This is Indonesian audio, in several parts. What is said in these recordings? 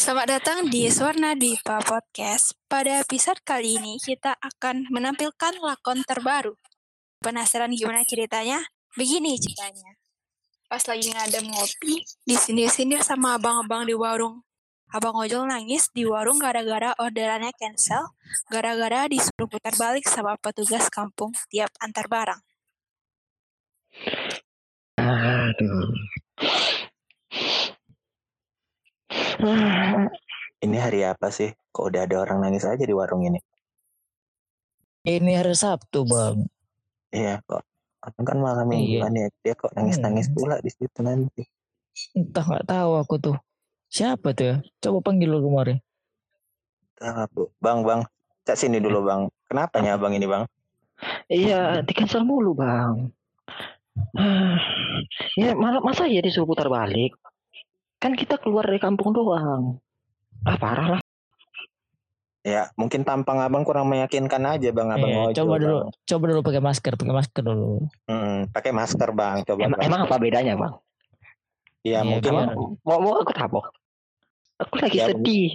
Selamat datang di Swarna Dipa Podcast. Pada episode kali ini kita akan menampilkan lakon terbaru. Penasaran gimana ceritanya? Begini ceritanya. Pas lagi ngadem ngopi, disindir-sindir sama abang-abang di warung. Abang ojol nangis di warung gara-gara orderannya cancel, gara-gara disuruh putar balik sama petugas kampung tiap antar barang. Aduh. Ini hari apa sih? Kok udah ada orang nangis aja di warung ini? Ini hari Sabtu, Bang. Iya kok. Abang kan malam Iya. mingguan ya. Dia kok nangis-nangis Hmm. pula di situ nanti. Entah nggak tahu aku tuh. Siapa tuh ya? Coba panggil lu kemarin. Ah, Bu. Bang, bang. Cak sini dulu bang. Kenapa nya abang ini bang? Iya, di cancel mulu bang. ya malah masa ya disuruh putar balik? Kan kita keluar dari kampung doang. Ah parah lah. Ya mungkin tampang abang kurang meyakinkan aja bang. Abang Iya, ojol, coba dulu, Bang. coba dulu pakai masker, pakai masker dulu. Hmm, pakai masker bang. Coba Emang, bang. emang apa bedanya bang? Ya Iya, mungkin Emang mau, mau aku tabok? Aku lagi Ya, sedih.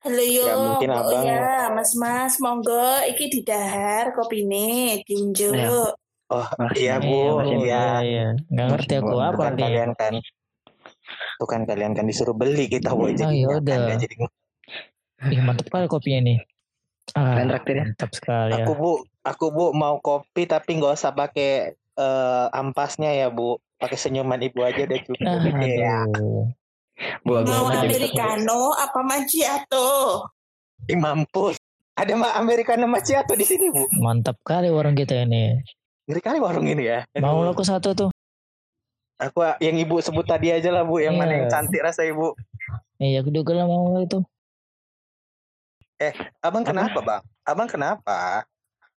Halo yo, Ya, mungkin oh abang- ya, Mas Mas, monggo iki didahar kopine, tinjuk. Ya. Oh Makasih, iya bu. iya, Iya. iya. Nggak ngerti aku Makasih, apa Bukan nanti. kalian kan. Tuh kan kalian kan disuruh beli kita bu. Oh, Jadi ya udah. jadi Ih, mantap kali kopinya nih. Ah, Kalian traktir ya? mantap sekali ya. Aku bu, aku bu mau kopi tapi nggak usah pakai eh, ampasnya ya bu. Pakai senyuman ibu aja udah cukup. Ah, Iya. aduh. Bu, aku Mau americano apa macchiato? Ih, mampus. Ada mah Americano macchiato di sini bu. Mantap kali warung kita ini. Ngeri kali warung ini ya. Mau aku satu tuh. Aku yang ibu sebut tadi aja lah bu. Yang mana Iya. yang cantik rasa ibu. Iya, aku juga lah mau itu. Abang kenapa bang? Abang kenapa?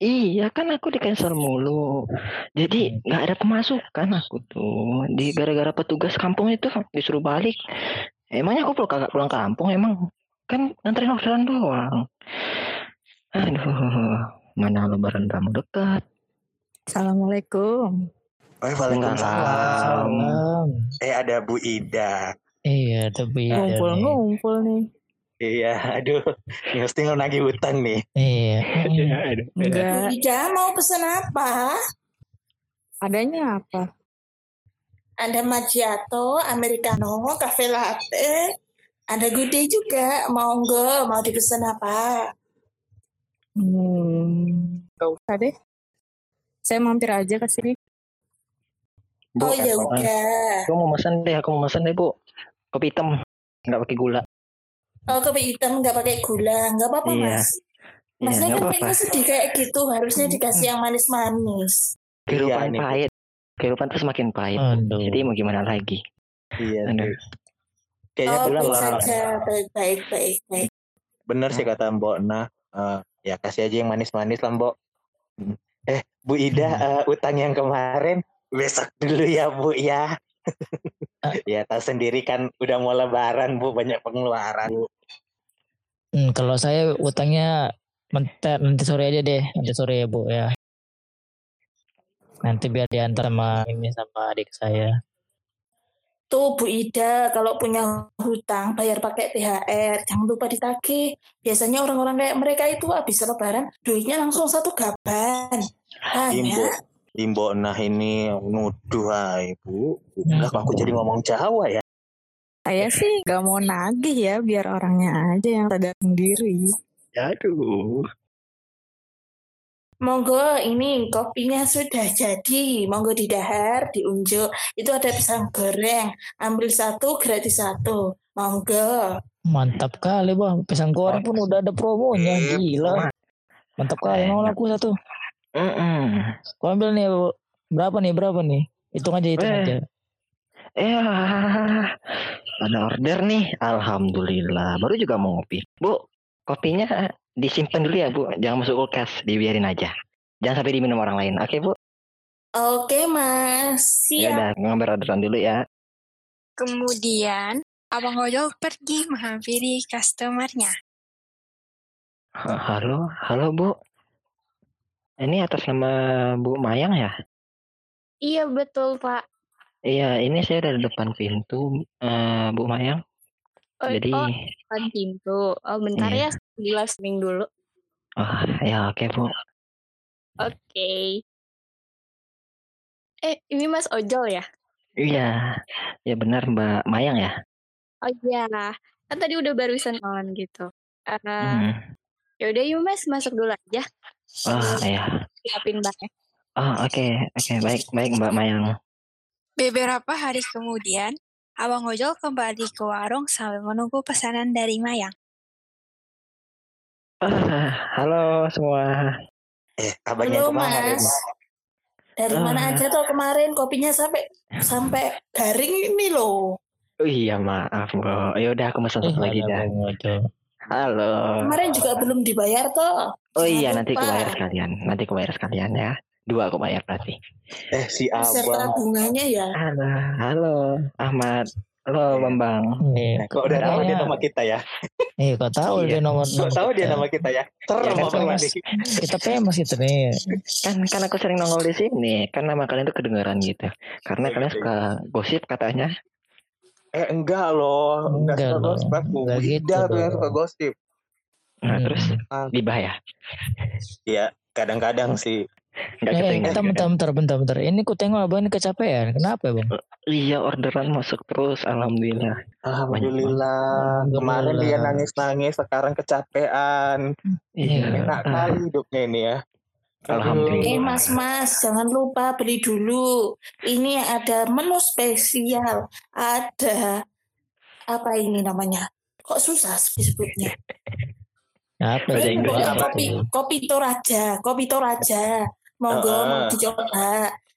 Iya kan aku di cancel mulu. Jadi nggak ada pemasukan aku tuh. Di gara-gara petugas kampung itu disuruh balik. Emangnya aku pulang kagak pulang kampung emang kan nganterin orderan doang. Aduh, mana lebaran kamu dekat. Assalamualaikum. Waalaikumsalam. Salam. Eh ada Bu Ida. Iya, tapi ada nih. Ngumpul-ngumpul nih. Iya, aduh. Ini mesti nagih hutang nih. Iya. aduh. Enggak, Ida mau pesen apa? adanya apa? Ada macchiato, americano, cafe latte. Ada gude juga, monggo, mau dipesan apa? Hmm, gak usah deh. Saya mampir aja ke sini. Bu, Oh ya aku- udah. Aku mau pesan deh, aku mau pesan deh bu. Kopi hitam, nggak pakai gula. Oh kopi hitam nggak pakai gula, nggak apa-apa Iya. mas. Iya, Masnya kan kayaknya sedih kayak gitu, harusnya dikasih yang manis-manis. Kehidupan Iya, pahit. Kehidupan tuh semakin pahit. Aduh. Jadi mau gimana lagi? Iya. Aduh. tuh. Kayaknya Oh, pulang lah. saja, baik, baik, baik, baik. Bener sih kata Mbok Nah, eh, ya kasih aja yang manis-manis lah Mbok. Hmm. Eh, Bu Ida, eh, utang yang kemarin besok dulu ya Bu ya. ya tahu sendiri kan udah mau lebaran Bu, banyak pengeluaran. Bu. Hmm, kalau saya utangnya mentar nanti sore aja deh, nanti sore ya bu ya. Nanti biar diantar sama ini sama adik saya. Tuh Bu Ida, kalau punya hutang bayar pakai THR, jangan lupa ditagih. Biasanya orang-orang kayak mereka itu habis lebaran, duitnya langsung satu gaban. Hanya, Imbo nah ini nuduh ay Bu. Udah aku jadi ngomong Jawa ya. Saya sih gak mau nagih ya, biar orangnya aja yang sadar sendiri. Aduh. Monggo ini kopinya sudah jadi. Monggo didahar, diunjuk. Itu ada pisang goreng. Ambil satu, gratis satu. Monggo. Mantap kali bang, pisang goreng pun udah ada promonya, Eh, gila. Mantap kali, mau aku satu. Mm-mm. Kau ambil nih Bu. berapa nih berapa nih? Hitung aja hitung Eh. aja. Ya, ada order nih. Alhamdulillah. Baru juga mau ngopi. Bu, kopinya disimpan dulu ya, Bu. Jangan masuk kulkas, dibiarin aja. Jangan sampai diminum orang lain. Oke, Bu? Oke, Mas. Ya Siap. udah, ngambil orderan dulu ya. Kemudian, Abang Ojol pergi menghampiri customernya. Ha- Halo, halo, Bu. Ini atas nama Bu Mayang ya? Iya betul Pak. Iya, ini saya dari depan pintu, eh, Bu Mayang. Oh, Jadi, oh, depan pintu. Oh, bentar Iya. ya, live streaming dulu. ah ya oke Bu. Oke. Eh, ini Mas Ojol ya? Iya, ya benar Mbak Mayang ya. Oh iya, kan tadi udah barusan on gitu. Eh, Hmm. ya udah yuk Mas, masuk dulu aja. Ah ya. Siapin baknya. Ah oke oke baik baik Mbak Mayang. Beberapa hari kemudian, Abang Ojol kembali ke warung sambil menunggu pesanan dari Mayang. Ah, halo semua. Eh, yang Halo kemarin. Mas. Dari Ah. mana aja tuh kemarin kopinya sampai sampai garing ini loh. Oh iya maaf Bu. Ya udah aku pesan Eh, lagi dah. Halo. Kemarin juga belum dibayar toh. Oh Jangan iya nanti lupa. aku bayar sekalian. Nanti aku bayar sekalian ya. Dua aku bayar berarti. Eh, si abang. bunganya ya. Halo, halo Ahmad. Halo Bambang. Eh, Eh, kok udah tahu dia nama kita ya? Eh, kok tahu Iya. dia nomor Kok tahu dia kita? nama kita ya? Ya, Serem kan nih? Kita famous gitu nih. Kan kan aku sering nongol di sini. Kan nama kalian tuh kedengeran gitu. Karena Iya, kalian gitu. suka gosip katanya. Eh, enggak loh. Enggak Enggak suka loh. gosip aku. Enggak gitu tuh yang suka gosip. Nah, Hmm. terus Ah. gibah ya? Iya, kadang-kadang sih. Enggak Eh, bentar, bentar, bentar, bentar, bentar. Ini ku tengok abang ini kecapean. Kenapa ya, bang? Iya, orderan masuk terus alhamdulillah. Alhamdulillah. Kemarin dia nangis-nangis, sekarang kecapean. Iya. Enak Ah, kali hidupnya ini ya. Alhamdulillah. Eh mas mas jangan lupa beli dulu. Ini ada menu spesial. Ada apa ini namanya? Kok susah disebutnya? Apa ya? Kopi kopi toraja, kopi toraja. Monggo Ah. mau dicoba.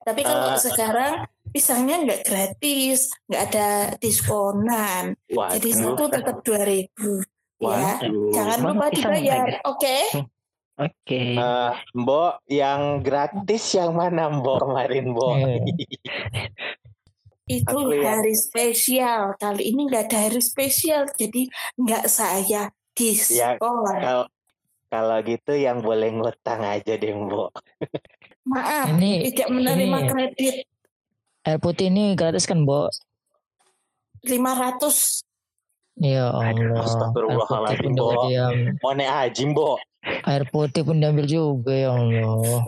Tapi kalau Ah. sekarang pisangnya nggak gratis, nggak ada diskonan. Jadi Waduh. satu tetap dua ribu. Ya, jangan lupa dibayar. nggak Oke? Oke. Eh, Mbok, yang gratis yang mana Mbok kemarin Mbok? Eh. Itu Aku ya. hari spesial. Kali ini nggak ada hari spesial, jadi nggak saya diskon. Kalau kalau gitu yang boleh ngutang aja deh Mbok. Maaf, Ini, tidak menerima ini kredit air putih ini gratis kan, Bo? 500 Ya Allah. Air putih Astagfirullahaladzim, diam. Mau naik haji Mbok? Air putih pun diambil juga, ya Allah.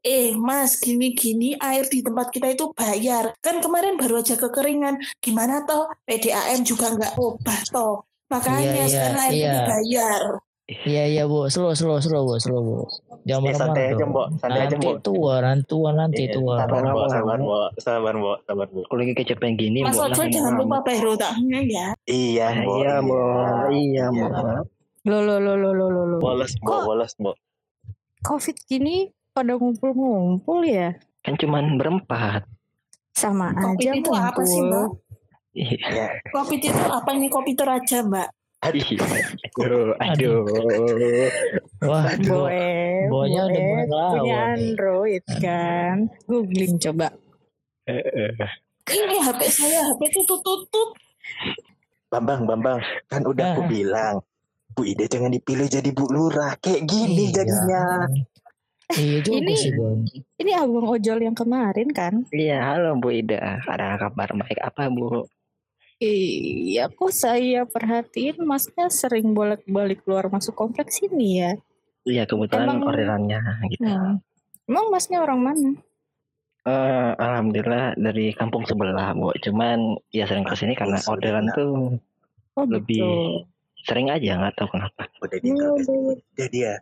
Eh mas gini-gini air di tempat kita itu bayar Kan kemarin baru aja kekeringan Gimana toh PDAM juga nggak ubah toh Makanya Iya, iya, sekarang air iya. dibayar Iya, iya, Bu. Slow, slow, slow, Bu. Slow, Bu. Jangan Eh, santai marah-marah aja dong. Mbok, santai aja Nanti Mbok. tua, nanti tua, nanti Iya, tua. Sabar Mbok, Lama-lama. sabar Mbok, sabar Mbok, sabar Mbok. Kalau lagi kecapean gini, Mas Ojo jangan lupa bayar utangnya ya Iya Mbok. Iya, Mbok. Iya, Iya. Mbok. Lo lo lo lo lo lo lo. Bolos Mbok, Kok bolos Mbok. COVID gini pada ngumpul-ngumpul ya? Kan cuman berempat. Sama aja itu apa sih mbak? ngumpul. Iya. Ya, Kopi itu apa ini kopi toraja mbak? Iya. Aduh, aduh. Wah, Bo. Boleh, Bonya udah mulai ngelawan Punya. Android kan. Googling coba. Eh, eh. Ini HP saya HP itu tutut Bambang, Bambang, kan udah aku Ah. bilang. Bu Ida jangan dipilih jadi Bu Lurah. Kayak gini Iya. jadinya. Iya juga Ini- sih, Bang. Ini abang ojol yang kemarin kan? Iya, halo Bu Ida. Ada kabar baik apa, Bu? Iya, kok saya perhatiin masnya sering bolak-balik keluar masuk kompleks ini ya. Iya, kebetulan Emang- orderannya gitu. Hmm. Emang masnya orang mana? Eh, alhamdulillah dari kampung sebelah, Bu. Cuman ya sering ke sini karena Kampung orderan tuh Oh Lebih- gitu. sering aja nggak tahu kenapa. Udah Ya dia, udah. udah dia.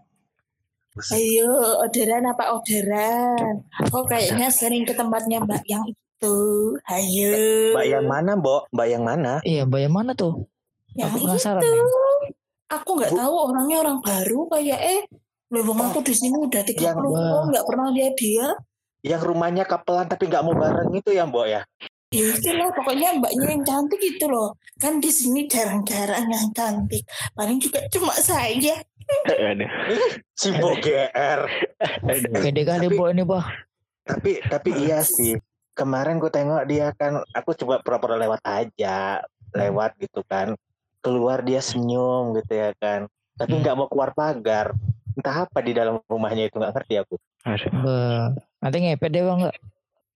Ayo orderan apa orderan Kok kayaknya sering ke tempatnya mbak yang itu Ayo Mbak yang mana, Mbok? Mbak yang mana? Iya, Mbak yang mana tuh? Yang Aku penasaran itu. Aku nggak tahu orangnya orang baru kayak eh Lewong aku di sini udah 30 Yang- tahun nggak pernah lihat dia Yang rumahnya kapelan tapi nggak mau bareng itu ya, Mbok ya? Ya itu loh, pokoknya mbaknya yang cantik itu loh. Kan di sini jarang-jarang yang cantik. Paling juga cuma saya. Si Mbok GR. Pede kali, Bo, ini, Bah. Tapi tapi iya sih. Kemarin gue tengok dia kan, aku coba pura-pura lewat aja, lewat gitu kan. Keluar dia senyum gitu ya kan. Tapi Hmm. nggak mau keluar pagar. Entah apa di dalam rumahnya itu nggak ngerti aku. Aduh. Nanti ngepet deh, Bang?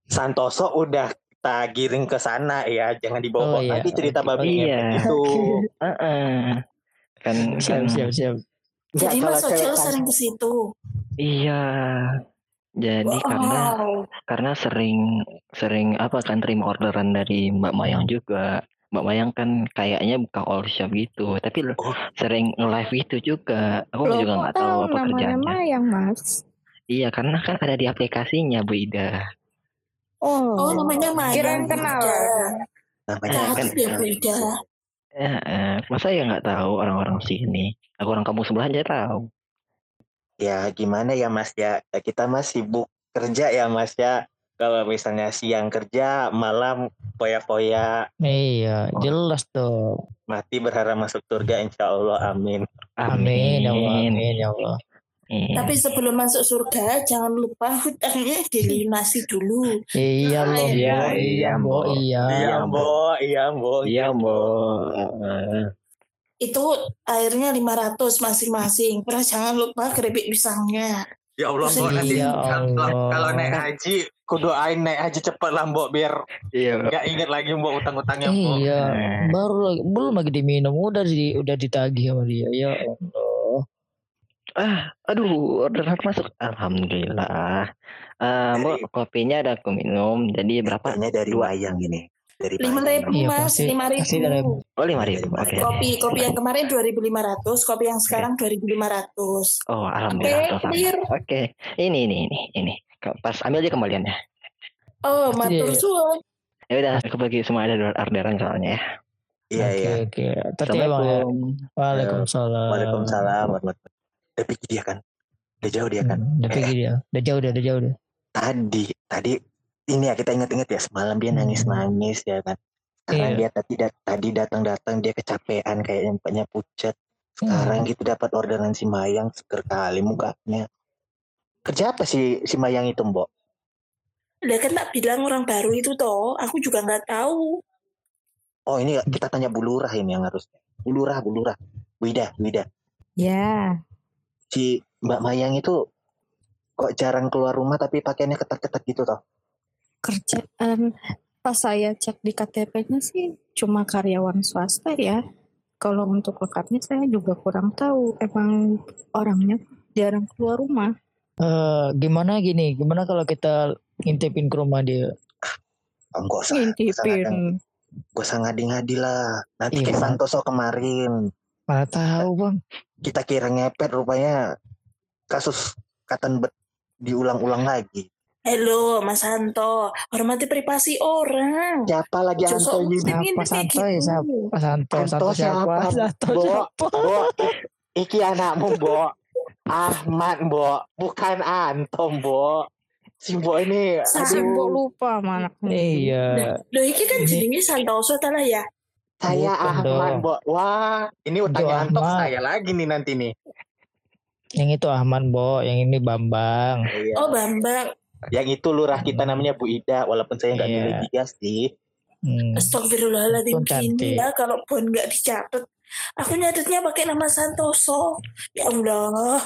Santoso udah kita giring ke sana ya, jangan dibawa Oh, iya. lagi cerita Oke, babi Iya. itu. Heeh. kan Siap, kan siap, siap. Enggak, Jadi Mas kan- sering ke situ. iya jadi karena Wow. karena sering sering apa kan terima orderan dari Mbak Mayang juga Mbak Mayang kan kayaknya buka all shop gitu tapi lo- Oh. sering nge-live itu juga aku Loh, juga nggak tahu apa namanya kerjaannya Mayang, Mas? iya karena kan ada di aplikasinya Bu Ida Oh, Oh, namanya Mayang. kirain kenalan. namanya Eh, kan ya Bu Ida. ya, eh, masa ya nggak tahu orang-orang sini aku orang kampung sebelah aja tahu ya gimana ya Mas ya kita mas sibuk kerja ya Mas ya. Kalau misalnya siang kerja, malam poya-poya, Iya, jelas tuh. mati berharap masuk surga insya Allah amin. Amin, ya Allah, amin, ya Allah. Iya. Tapi sebelum masuk surga, jangan lupa hutangnya dilunasi dulu. Iya loh, Iya, Bo. iya, iya, Bo, Bo. iya. Iya iya Bo. Iya, Mbok. Itu airnya 500 masing-masing. Terus jangan lupa keripik pisangnya. Ya Allah Bo, Bo, nanti Iya, kalau, Allah. kalau naik haji, kudoain naik haji cepet lah Bo, biar Iya. nggak inget lagi Bo utang-utangnya Bo. Iya, Eh. baru lagi, belum lagi diminum, udah di, udah ditagih sama dia. Ya Allah. Ah, aduh, orderan masuk. Alhamdulillah. Eh, Mbok, kopinya ada aku minum. Jadi berapa? Kayaknya dari Dua. wayang ini. Dari Lima ribu Iya, mas, lima ribu. Oh, lima ribu. Oke. Kopi kopi yang kemarin 2.500, kopi yang sekarang 2.500. Oh, alhamdulillah. Oke, clear. Oke. Ini, ini, ini, ini. Pas ambil aja kembaliannya. Oh, matur dia- suwun. Ya udah, aku bagi semua ada orderan soalnya ya. Iya, Oke, iya. oke. Tadi ya, Bang. ya. Waalaikumsalam. Waalaikumsalam Udah pergi dia kan? Udah jauh dia kan? Hmm, udah pergi dia. Udah jauh, udah, udah jauh, udah. tadi tadi ini ya kita inget-inget ya semalam dia Hmm. nangis-nangis ya kan. Karena Iya. dia tadi dat- tadi datang-datang dia kecapean kayaknya mukanya pucat sekarang Hmm. gitu dapat orderan si Mayang seger kali mukanya. Kerja apa sih si Mayang itu Mbok? Udah kan tak bilang orang baru itu toh, aku juga nggak tahu. oh ini kita tanya Bu Lurah ini yang harusnya. Bu Lurah Bu Lurah. Bu Ida Bu Ida. Ya, si Mbak Mayang itu kok jarang keluar rumah tapi pakaiannya ketat-ketat gitu toh kerjaan pas saya cek di KTP-nya sih cuma karyawan swasta ya. Kalau untuk lengkapnya saya juga kurang tahu. Emang orangnya jarang keluar rumah. Eh, gimana gini? Gimana kalau kita ngintipin ke rumah dia? oh, usah Ngintipin. Gak usah ngadi-ngadi lah. Nanti Iya. Santoso kemarin. Mana tahu bang? Kita kira ngepet rupanya kasus Cotton Bud diulang-ulang lagi. Halo, Mas Santo, hormati privasi orang. Siapa lagi Jangan Anto ini? Siapa Santo ya, gitu. siapa? Pak Santo, Santo siapa? siapa? Santo Bo, siapa? Bo, iki anakmu, Bo. Ahmad, Bo. Bukan Anto, Bo. Si Bo ini, Si aduh, lupa sama anaknya. Iya. Loh, ini kan Ini- jenenge Santoso ta lah ya. saya Ahmad. Bo. Wah, ini utangnya Anto saya lagi nih nanti nih. Yang itu Ahmad, Bo. Yang ini Bambang. Iya. Oh, Bambang. Yang itu lurah kita namanya Bu Ida, walaupun saya nggak Iya. milih dia sih. Hmm. Astagfirullahaladzim gini ya kalau bon nggak dicatat. Aku nyatetnya pakai nama Santoso. Ya Allah.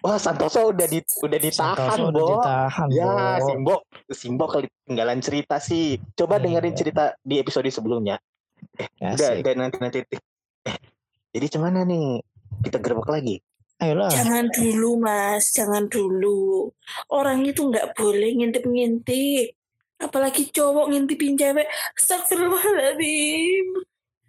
Wah, Santoso udah di udah ditahan, Santoso udah Bo. ditahan, Ya, Bo. Simbo, Simbo ketinggalan cerita sih. Coba Iya. dengerin cerita di episode sebelumnya. Udah, Asik. udah nanti nanti. Eh, jadi cuman nih? Kita gerbek lagi. Ayolah. Jangan dulu mas, jangan dulu. Orang itu nggak boleh ngintip-ngintip. Apalagi cowok ngintipin cewek. Astagfirullahaladzim.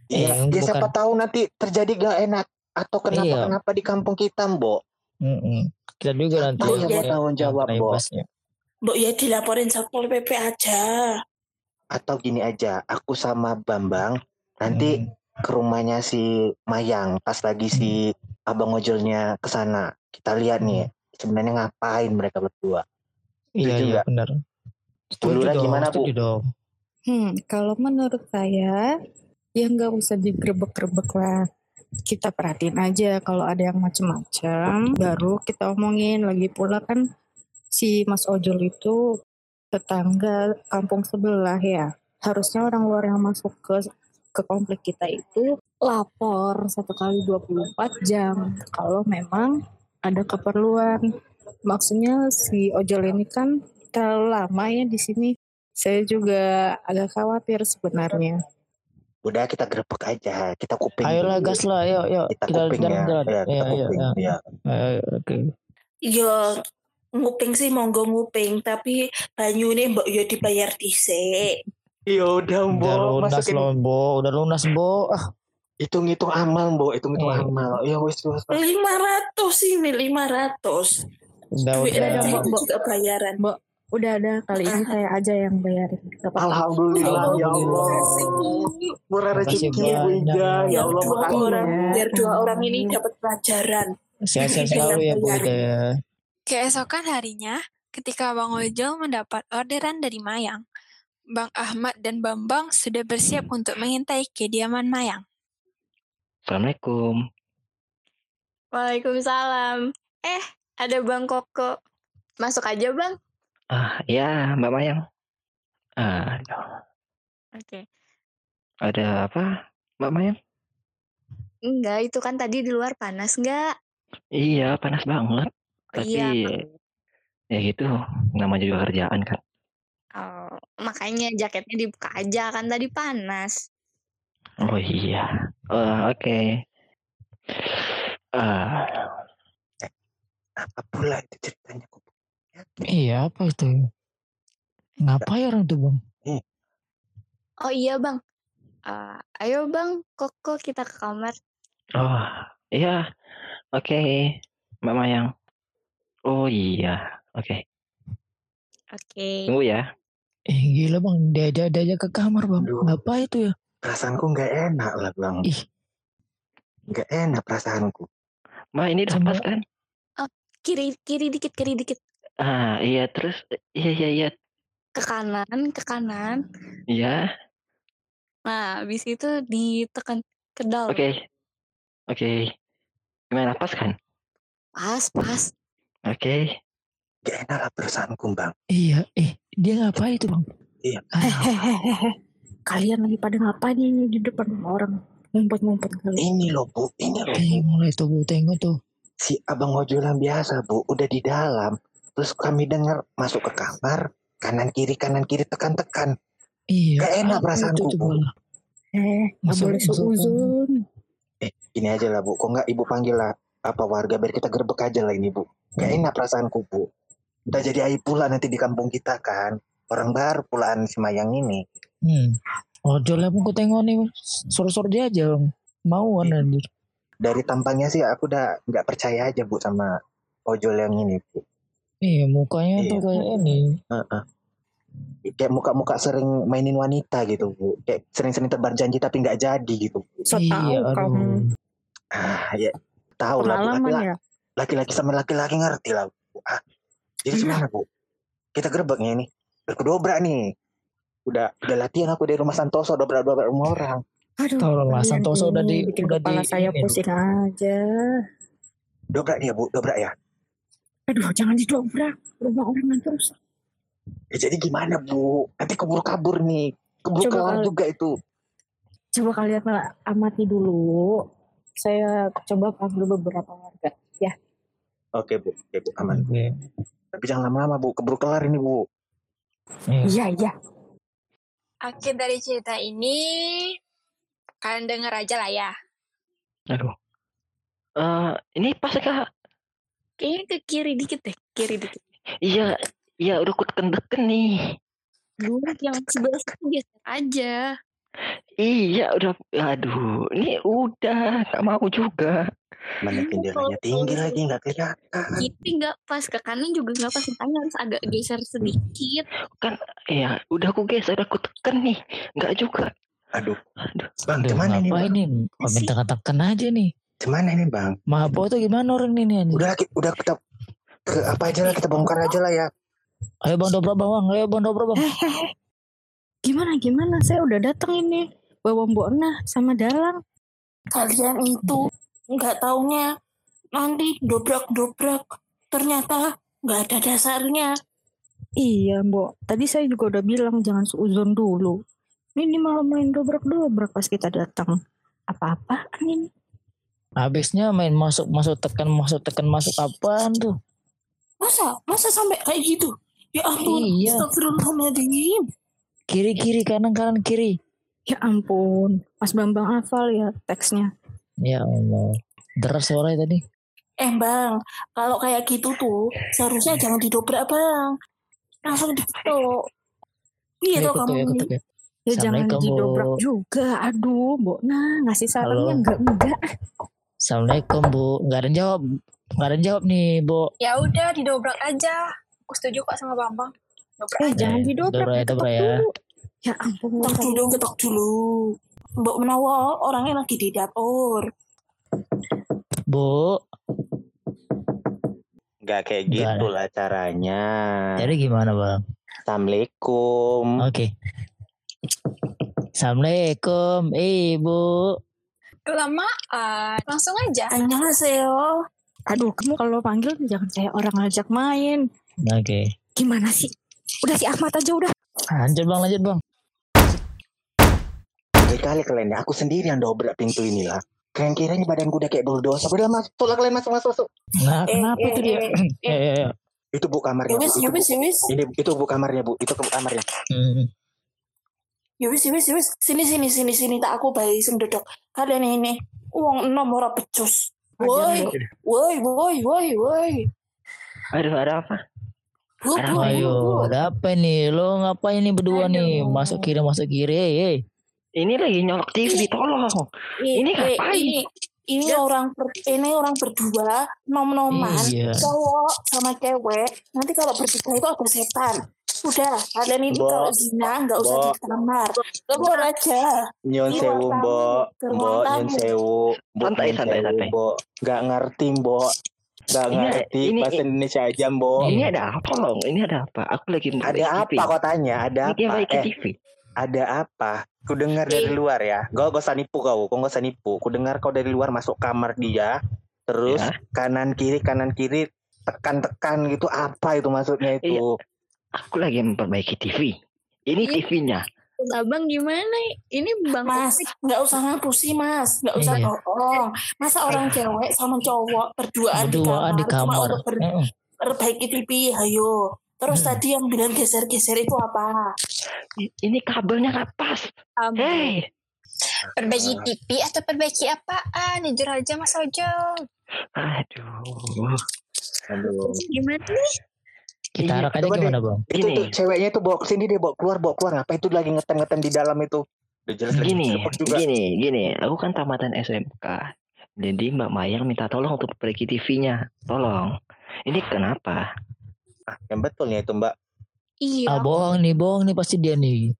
Iya, Eh, ya bukan. siapa tahu nanti terjadi gak enak atau kenapa Iya. kenapa di kampung kita, Mbok. Mm-mm. Kita juga nanti Tahu ya, tanggung jawab, imbasnya. Mbok ya dilaporin Satpol PP aja. Atau gini aja, aku sama Bambang nanti Hmm. ke rumahnya si Mayang pas lagi si abang ojolnya ke sana. Kita lihat nih sebenarnya ngapain mereka berdua. Iya, iya benar. Dong, gimana, Bu? dong. Hmm, kalau menurut saya ya nggak usah digrebek-grebek lah. Kita perhatiin aja kalau ada yang macem-macem, baru kita omongin. Lagi pula kan si Mas Ojol itu tetangga kampung sebelah ya. Harusnya orang luar yang masuk ke ke komplek kita itu lapor satu kali 24 jam kalau memang ada keperluan. Maksudnya si Ojol ini kan terlalu lama ya di sini Saya juga agak khawatir sebenarnya. Udah kita grebek aja, kita kuping. Ayolah dulu. gas lah, yuk yuk. Kita Kita kuping jalan ya. jalan. Ya, kita Iya, iya, kuping. iya. Ya. Ayo, Oke. Yo nguping sih monggo nguping tapi banyune mbok yo dibayar dhisik. Ya udah, Udah Mbok, lunas masukin Bo. Udah lunas, Bo. Ah, hitung-hitung amal, Mbok, hitung-hitung Eh. amal. Ya wis wis. 500 ini 500. udah Duit udah. itu Mbak. juga bayaran. Mbak, udah ada kali ini saya aja yang bayarin. Gak apa-apa. Alhamdulillah ya Allah. Murah rezeki Bu banyak. Ida. Ya Biar Allah, dua makasih. orang, ya. biar dua orang ini dapat pelajaran. Sehat-sehat selalu ya Bu Ida ya. Keesokan harinya, ketika Bang Ojol mendapat orderan dari Mayang, Bang Ahmad dan Bambang sudah bersiap untuk mengintai kediaman Mayang. Assalamualaikum. Waalaikumsalam. Eh, ada Bang Koko. Masuk aja, Bang. Ah, ya, Mbak Mayang. Ah, Oke. ada apa, Mbak Mayang? Enggak, itu kan tadi di luar panas enggak? Iya, panas banget. Tapi Iya. ya gitu, namanya juga kerjaan kan. Oh, makanya jaketnya dibuka aja kan tadi panas. Oh iya. Eh, oke. Ah, Apa pula itu ceritanya? Kok Iya apa itu? Ngapain orang tuh bang? Oh iya, Bang. Eh, ayo, Bang. Koko kita ke kamar. oh, iya. Oke, Mbak Mayang. Oh iya. Oke, Oke. tunggu ya. Eh gila bang, diajak diajak ke kamar bang. Aduh. Ngapa itu ya? Perasaanku nggak enak lah, Bang. Ih. Nggak enak perasaanku. Mbak ini udah pas kan? Kiri kiri dikit, kiri dikit. Ah, iya terus iya iya iya. Ke kanan, ke kanan. Iya. Nah, habis itu ditekan ke dalam. Oke. Oke. Gimana pas kan? Pas, pas. Oke. Nggak enak lah perasaanku, Bang. Iya, eh dia ngapain itu bang? Iya. Ah, Hehehe. Kalian lagi pada ngapain ini di depan orang? Ngumpet-ngumpet kali. Ini loh, Bu. Ini loh, Bu. eh mulai tuh bu, tengok tuh. Si abang ojol yang biasa, Bu. Udah di dalam. Terus kami dengar masuk ke kamar. Kanan kiri, kanan kiri, tekan-tekan. Iya. Nggak enak perasaanku, Bu. Eh, nggak Masuk- boleh seuzon. Ini aja lah, Bu. Kok nggak Ibu panggil lah apa warga biar kita gerbek aja lah ini, Bu. Nggak enak perasaanku, Bu. Udah jadi aib pula nanti di kampung kita kan. Orang baru pulaan si Mayang ini. Hmm. Ojol pun ku tengok nih, sor-sor dia aja. Mau Iya. anjir. Dari tampangnya sih aku udah nggak percaya aja, Bu, sama ojol yang ini, Bu. Iya mukanya Iya. tuh kayak ini. Heeh. Kayak muka-muka sering mainin wanita gitu, Bu. Kayak sering-sering tebar janji tapi nggak jadi gitu. Bu. So iya, tahu kamu Ah, ya tahu lah, Laki-laki, ya. laki-laki sama laki-laki ngerti lah, Bu. Ah, jadi gimana, Bu? Kita gerbeknya ini. Berkedobrak nih. Udah udah latihan aku dari rumah Santoso dobrak-dobrak rumah orang. Aduh, Tahu lah, kalian Santoso udah ini di- bikin udah kepala di- saya ini, pusing aja. Dobrak dia, Bu. Dobrak ya. Aduh, jangan didobrak. Rumah orang nanti rusak. Ya, jadi gimana, Bu? Nanti keburu kabur nih. Keburu kalau- juga itu. Coba kalian amati dulu. Saya coba panggil beberapa warga. Oke, Bu. Oke, Bu. Aman. Oke. Tapi jangan lama-lama, Bu. Keburu kelar ini, Bu. Iya. Iya, iya. Akhir dari cerita ini, kalian denger aja lah ya. Aduh. Eh, ini pas kak? Kayaknya ke kiri dikit deh, kiri dikit. Iya, iya udah ku teken-teken nih. Dulu yang sebelah geser aja. Iya udah, aduh, ini udah gak mau juga. Mana jendelanya tinggi lagi nggak kelihatan. Kiri nggak pas, ke kanan juga nggak pas. Makanya harus agak geser sedikit. Iya, udah aku geser, udah aku teken nih, nggak juga. Aduh, Aduh, Bang, Aduh, gimana nih, Bang? nih? Kok minta katakan aja nih. Gimana ini, Bang? Mabok tuh gimana orang ini anjir? Udah, udah kita ke apa aja lah kita bongkar aja lah ya. Ayo bang dobrak bang, ayo bang dobrak bang. Gimana, gimana? Saya udah datang ini. Bawa Mbok Nah sama Dalang. Kalian itu nggak taunya nanti dobrak-dobrak ternyata nggak ada dasarnya. Iya, Mbok. Tadi saya juga udah bilang jangan seuzon dulu. Ini malah main dobrak-dobrak pas kita datang. Apa-apaan ini? Habisnya main masuk masuk tekan masuk tekan masuk apaan tuh? Masa? Masa sampai kayak gitu? Ya ampun, Iya. astagfirullahaladzim. Kiri kiri kanan kanan kiri. Ya ampun, Mas Bambang hafal ya teksnya. Ya Allah. Deras suaranya tadi. Eh bang, kalau kayak gitu tuh seharusnya jangan didobrak bang, langsung diketuk. Iya Ya, toh ketuk kamu ya, ketuk ya. Ya jangan didobrak Bu. juga. Aduh, Mbok Nah ngasih sarannya enggak enggak. Assalamualaikum Bu. Nggak ada yang jawab. Nggak ada yang jawab nih Bu. Ya udah didobrak aja. Aku setuju kok sama Bambang. Dobrak Eh aja. jangan didobrak, Dobra ya, ya. dulu. Ya ampun. Ketok dulu, ketok dulu. Mbok menawa orangnya lagi di dapur. Bu. Nggak kayak Nggak. gitu lah caranya. Jadi gimana bang? Assalamualaikum. Oke. Assalamualaikum Ibu. Kelamaan. Langsung aja. Annyeonghaseyo. Aduh, kamu kalau panggil jangan kayak orang ngajak main. Oke. Gimana sih? Udah si Ahmad aja udah. Lanjut bang, lanjut bang. Kali kalian ya, aku sendiri yang dobrak pintu ini lah. Kalian kiranya badan gue udah kayak bulldozer. Udah masuk lah kalian masuk masuk masuk. Nah, Eh, kenapa eh, itu dia? eh, Ya, ya, ya. Itu bu kamarnya. Itu, bu. yowis, yowis. Ini itu bu kamarnya bu. Itu ke kamarnya. Hmm. Yowis, yowis, yowis. Sini, sini, sini, sini. Tak aku bayi dodok. Kalian ini. Uang enam ora becus. Woi, woi, woi, woi, woi. Aduh, ada apa? Bu, Ayo, ada apa nih? Lo ngapain nih berdua nih? Aduh. Masuk kiri, masuk kiri. Ini lagi nyolok TV, tolong. Ini eh, ngapain? Ini, ini orang ber- ini orang berdua nom-noman Iya. cowok sama cewek nanti kalau bertiga itu ada setan udah kalian ini kalau zina nggak usah Bo. di kamar keluar aja Nyon sewu mbok. Mbok nyon sewu. Mbok, Santai, santai, santai. Mbok. Nggak ngerti mbok. Nggak Ini- ngerti. ini- Bahasa Indonesia aja mbok. Iya. Ini ada apa, tolong? Ini ada apa? Aku lagi Ada apa TV. kau tanya? Ada Ini apa? baiki Eh, TV. Ada apa? Ku dengar dari luar ya. Gak gak usah nipu kau. Kau gak usah nipu. Ku dengar kau dari luar masuk kamar dia. Terus Ya. kanan kiri kanan kiri tekan-tekan gitu. Apa itu maksudnya itu? Aku lagi memperbaiki TV. Ini Iya. TV-nya. Abang gimana? Ini bang Mas, nggak usah ngapusi mas, nggak usah Iya. bohong. Masa orang cewek sama cowok berduaan, Berduaan di di kamar, cuma kamar. untuk ber- Heeh. perbaiki TV, ayo. Terus Hmm. tadi yang bilang geser-geser itu apa? Ini kabelnya nggak pas. Abang. Hei, Perbaiki TV atau perbaiki apaan? Jujur aja Mas Ojol. aduh. Aduh. Gimana nih? Kita Iya, arak aja deh. gimana bang? Itu tuh ceweknya tuh bawa ke sini dia bawa keluar bawa keluar ngapain itu lagi ngetem-ngetem di dalam itu. Udah jelas lagi Gini, gini, gini. Aku kan tamatan SMK. Jadi Mbak Mayang minta tolong untuk perbaiki TV-nya. Tolong. Ini kenapa? Ah, yang betulnya itu mbak. Iya. Ah bohong nih, bohong nih pasti dia nih.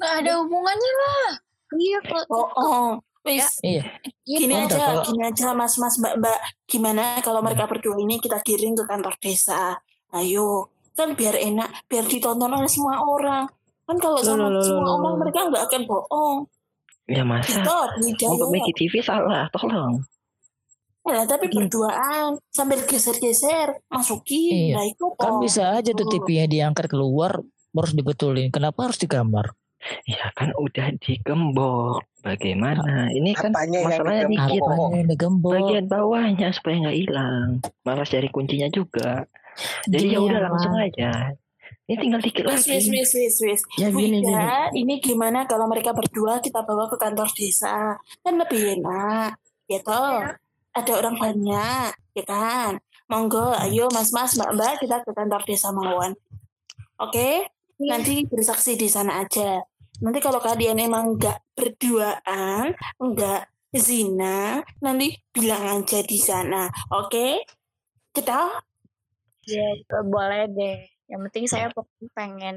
Nggak ada hubungannya lah. Iya kok. Bohong. Wis, Iya. gini Iya, aja, kalau- gini aja mas mas mbak mbak. Gimana kalau mereka berdua ini kita giring ke kantor desa? Ayo, kan biar enak, biar ditonton oleh semua orang. Kan kalau sama loh, semua loh, orang loh. mereka nggak akan bohong. Ya masa Gitu, beda ya. memperbaiki TV salah, tolong. Ya, tapi berduaan sambil geser-geser masukin. Iya. Nah, itu Kan kok. bisa aja tuh TV-nya diangkat keluar, harus dibetulin. Kenapa harus di kamar? Ya kan udah digembok. Bagaimana? Ini kan Apanya masalahnya dikit. Digembok? Bagian bawahnya supaya nggak hilang. Malas cari kuncinya juga. Jadi ya udah ya, langsung aja. Ini tinggal dikit Wis, wis, lagi. wis, wis, wis. Ya gini gini. Ini gimana kalau mereka berdua kita bawa ke kantor desa? Kan lebih enak, gitu. Ada orang banyak, ya kan? Monggo, ayo mas-mas, mbak-mbak, kita ke kantor desa mawon. Oke? Nanti bersaksi di sana aja. Nanti kalau kalian emang nggak berduaan, nggak zina, nanti bilang aja di sana. Oke? Kita? Ya, boleh deh. Yang penting saya pokoknya pengen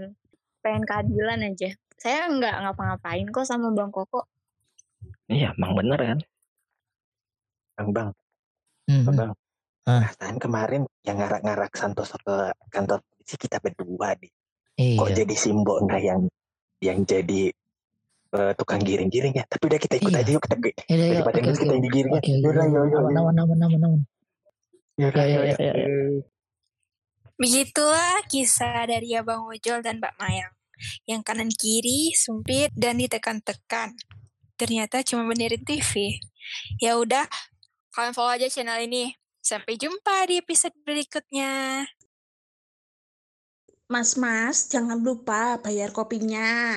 pengen keadilan aja. Saya nggak ngapa-ngapain kok sama Bang Koko. Iya, emang bener kan? Bang bang Hmm, hmm. bang. Ah. Perasaan kemarin yang ngarak-ngarak Santoso ke kantor polisi kita berdua deh. Kok Iya. jadi simbol nah yang yang jadi eh, tukang giring-giring ya. Tapi udah kita ikut Iya. aja yuk kita Ya, ya, daripada Oke, kita oke. yang digiring ya. Oke, oke. yuk, yuk, Nawan, yuk. nawan, nawan, nawan, nawan. Yaudah, Ya, ya, yuk, ya, ya. yuk. Begitulah kisah dari Abang Ojol dan Mbak Mayang. Yang kanan kiri sempit dan ditekan-tekan. Ternyata cuma benerin TV. Ya udah, kalian follow aja channel ini. Sampai jumpa di episode berikutnya. Mas-mas, jangan lupa bayar kopinya.